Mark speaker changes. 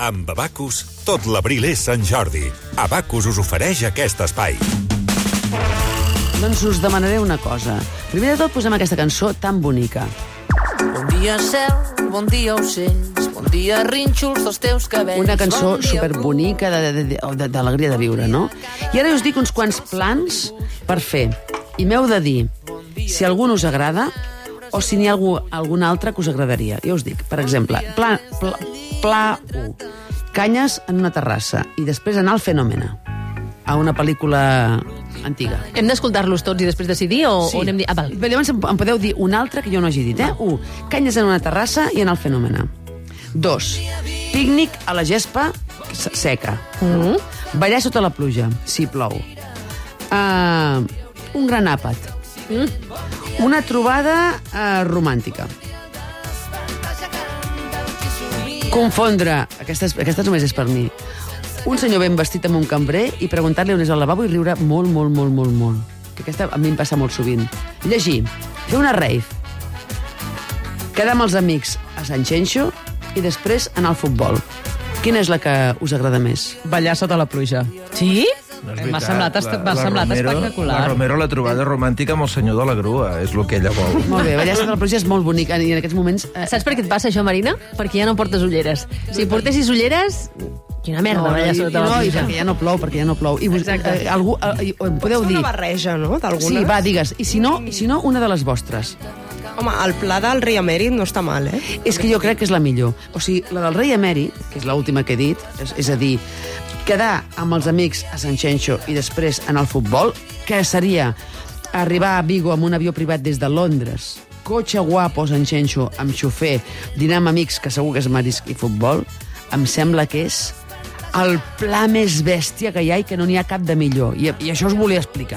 Speaker 1: Amb Abacus, tot l'abril és Sant Jordi. Abacus us ofereix aquest espai.
Speaker 2: Doncs us demanaré una cosa. Primer de tot posem aquesta cançó tan bonica.
Speaker 3: Bon dia, cel, bon dia, ocells, bon dia, rínxols dels teus cabells.
Speaker 2: Una cançó
Speaker 3: bon
Speaker 2: superbonica d'alegria de, de, de, d'alegria de viure, no? I ara us dic uns quants plans per fer. I m'heu de dir si algun us agrada o si n'hi ha algú, algun altre que us agradaria. Jo us dic, per exemple, pla, pla, pla 1. Canyes en una terrassa i després anar al Fenòmena, a una pel·lícula antiga.
Speaker 4: Hem d'escoltar-los tots i després decidir o, o anem... Ah, val.
Speaker 2: Llavors em, em podeu dir un altre que jo no hagi dit, eh? Un, canyes en una terrassa i anar al Fenòmena. Dos, pícnic a la gespa se- seca. Mm. Ballar sota la pluja, si plou. Uh, un gran àpat. Mm. Una trobada uh, romàntica. Confondre, aquesta, és- aquesta només és per mi, un senyor ben vestit amb un cambrer i preguntar-li on és el lavabo i riure molt, molt, molt, molt, molt. Que aquesta a mi em passa molt sovint. Llegir, fer una rave, quedar amb els amics a Sant Xenxo i després anar al futbol. Quina és la que us agrada més?
Speaker 5: Ballar sota la pluja.
Speaker 4: Sí?
Speaker 5: M'ha
Speaker 6: No
Speaker 5: semblat, m'ha
Speaker 6: La
Speaker 5: semblat
Speaker 6: Romero-
Speaker 5: espectacular.
Speaker 6: La Romero la trobada romàntica amb el senyor de la grua, és el que ella vol.
Speaker 2: Molt bé, ballar sota la pluja és molt bonic i en aquests moments... Eh,
Speaker 4: Saps per què et passa això, Marina? Perquè ja no portes ulleres. Si portessis ulleres... Quina merda,
Speaker 2: no,
Speaker 4: ballar sota la
Speaker 2: no, i
Speaker 4: pluja.
Speaker 2: perquè ja no plou, perquè ja no plou. I vos,
Speaker 5: Exacte.
Speaker 2: eh, algú, eh, em podeu dir...
Speaker 7: Una barreja, no?, d'algunes.
Speaker 2: Sí, va, digues. I si no, i si no una de les vostres.
Speaker 7: Home, el pla del rei emèrit no està mal, eh?
Speaker 2: És que jo crec que és la millor. O sigui, la del rei emèrit, que és l'última que he dit, és, és a dir, quedar amb els amics a Sant Xenxo i després anar al futbol, que seria arribar a Vigo amb un avió privat des de Londres, cotxe guapo a Sant Xenxo amb xofer, dinar amb amics, que segur que és marisc i futbol, em sembla que és el pla més bèstia que hi ha i que no n'hi ha cap de millor. I, I això us volia explicar.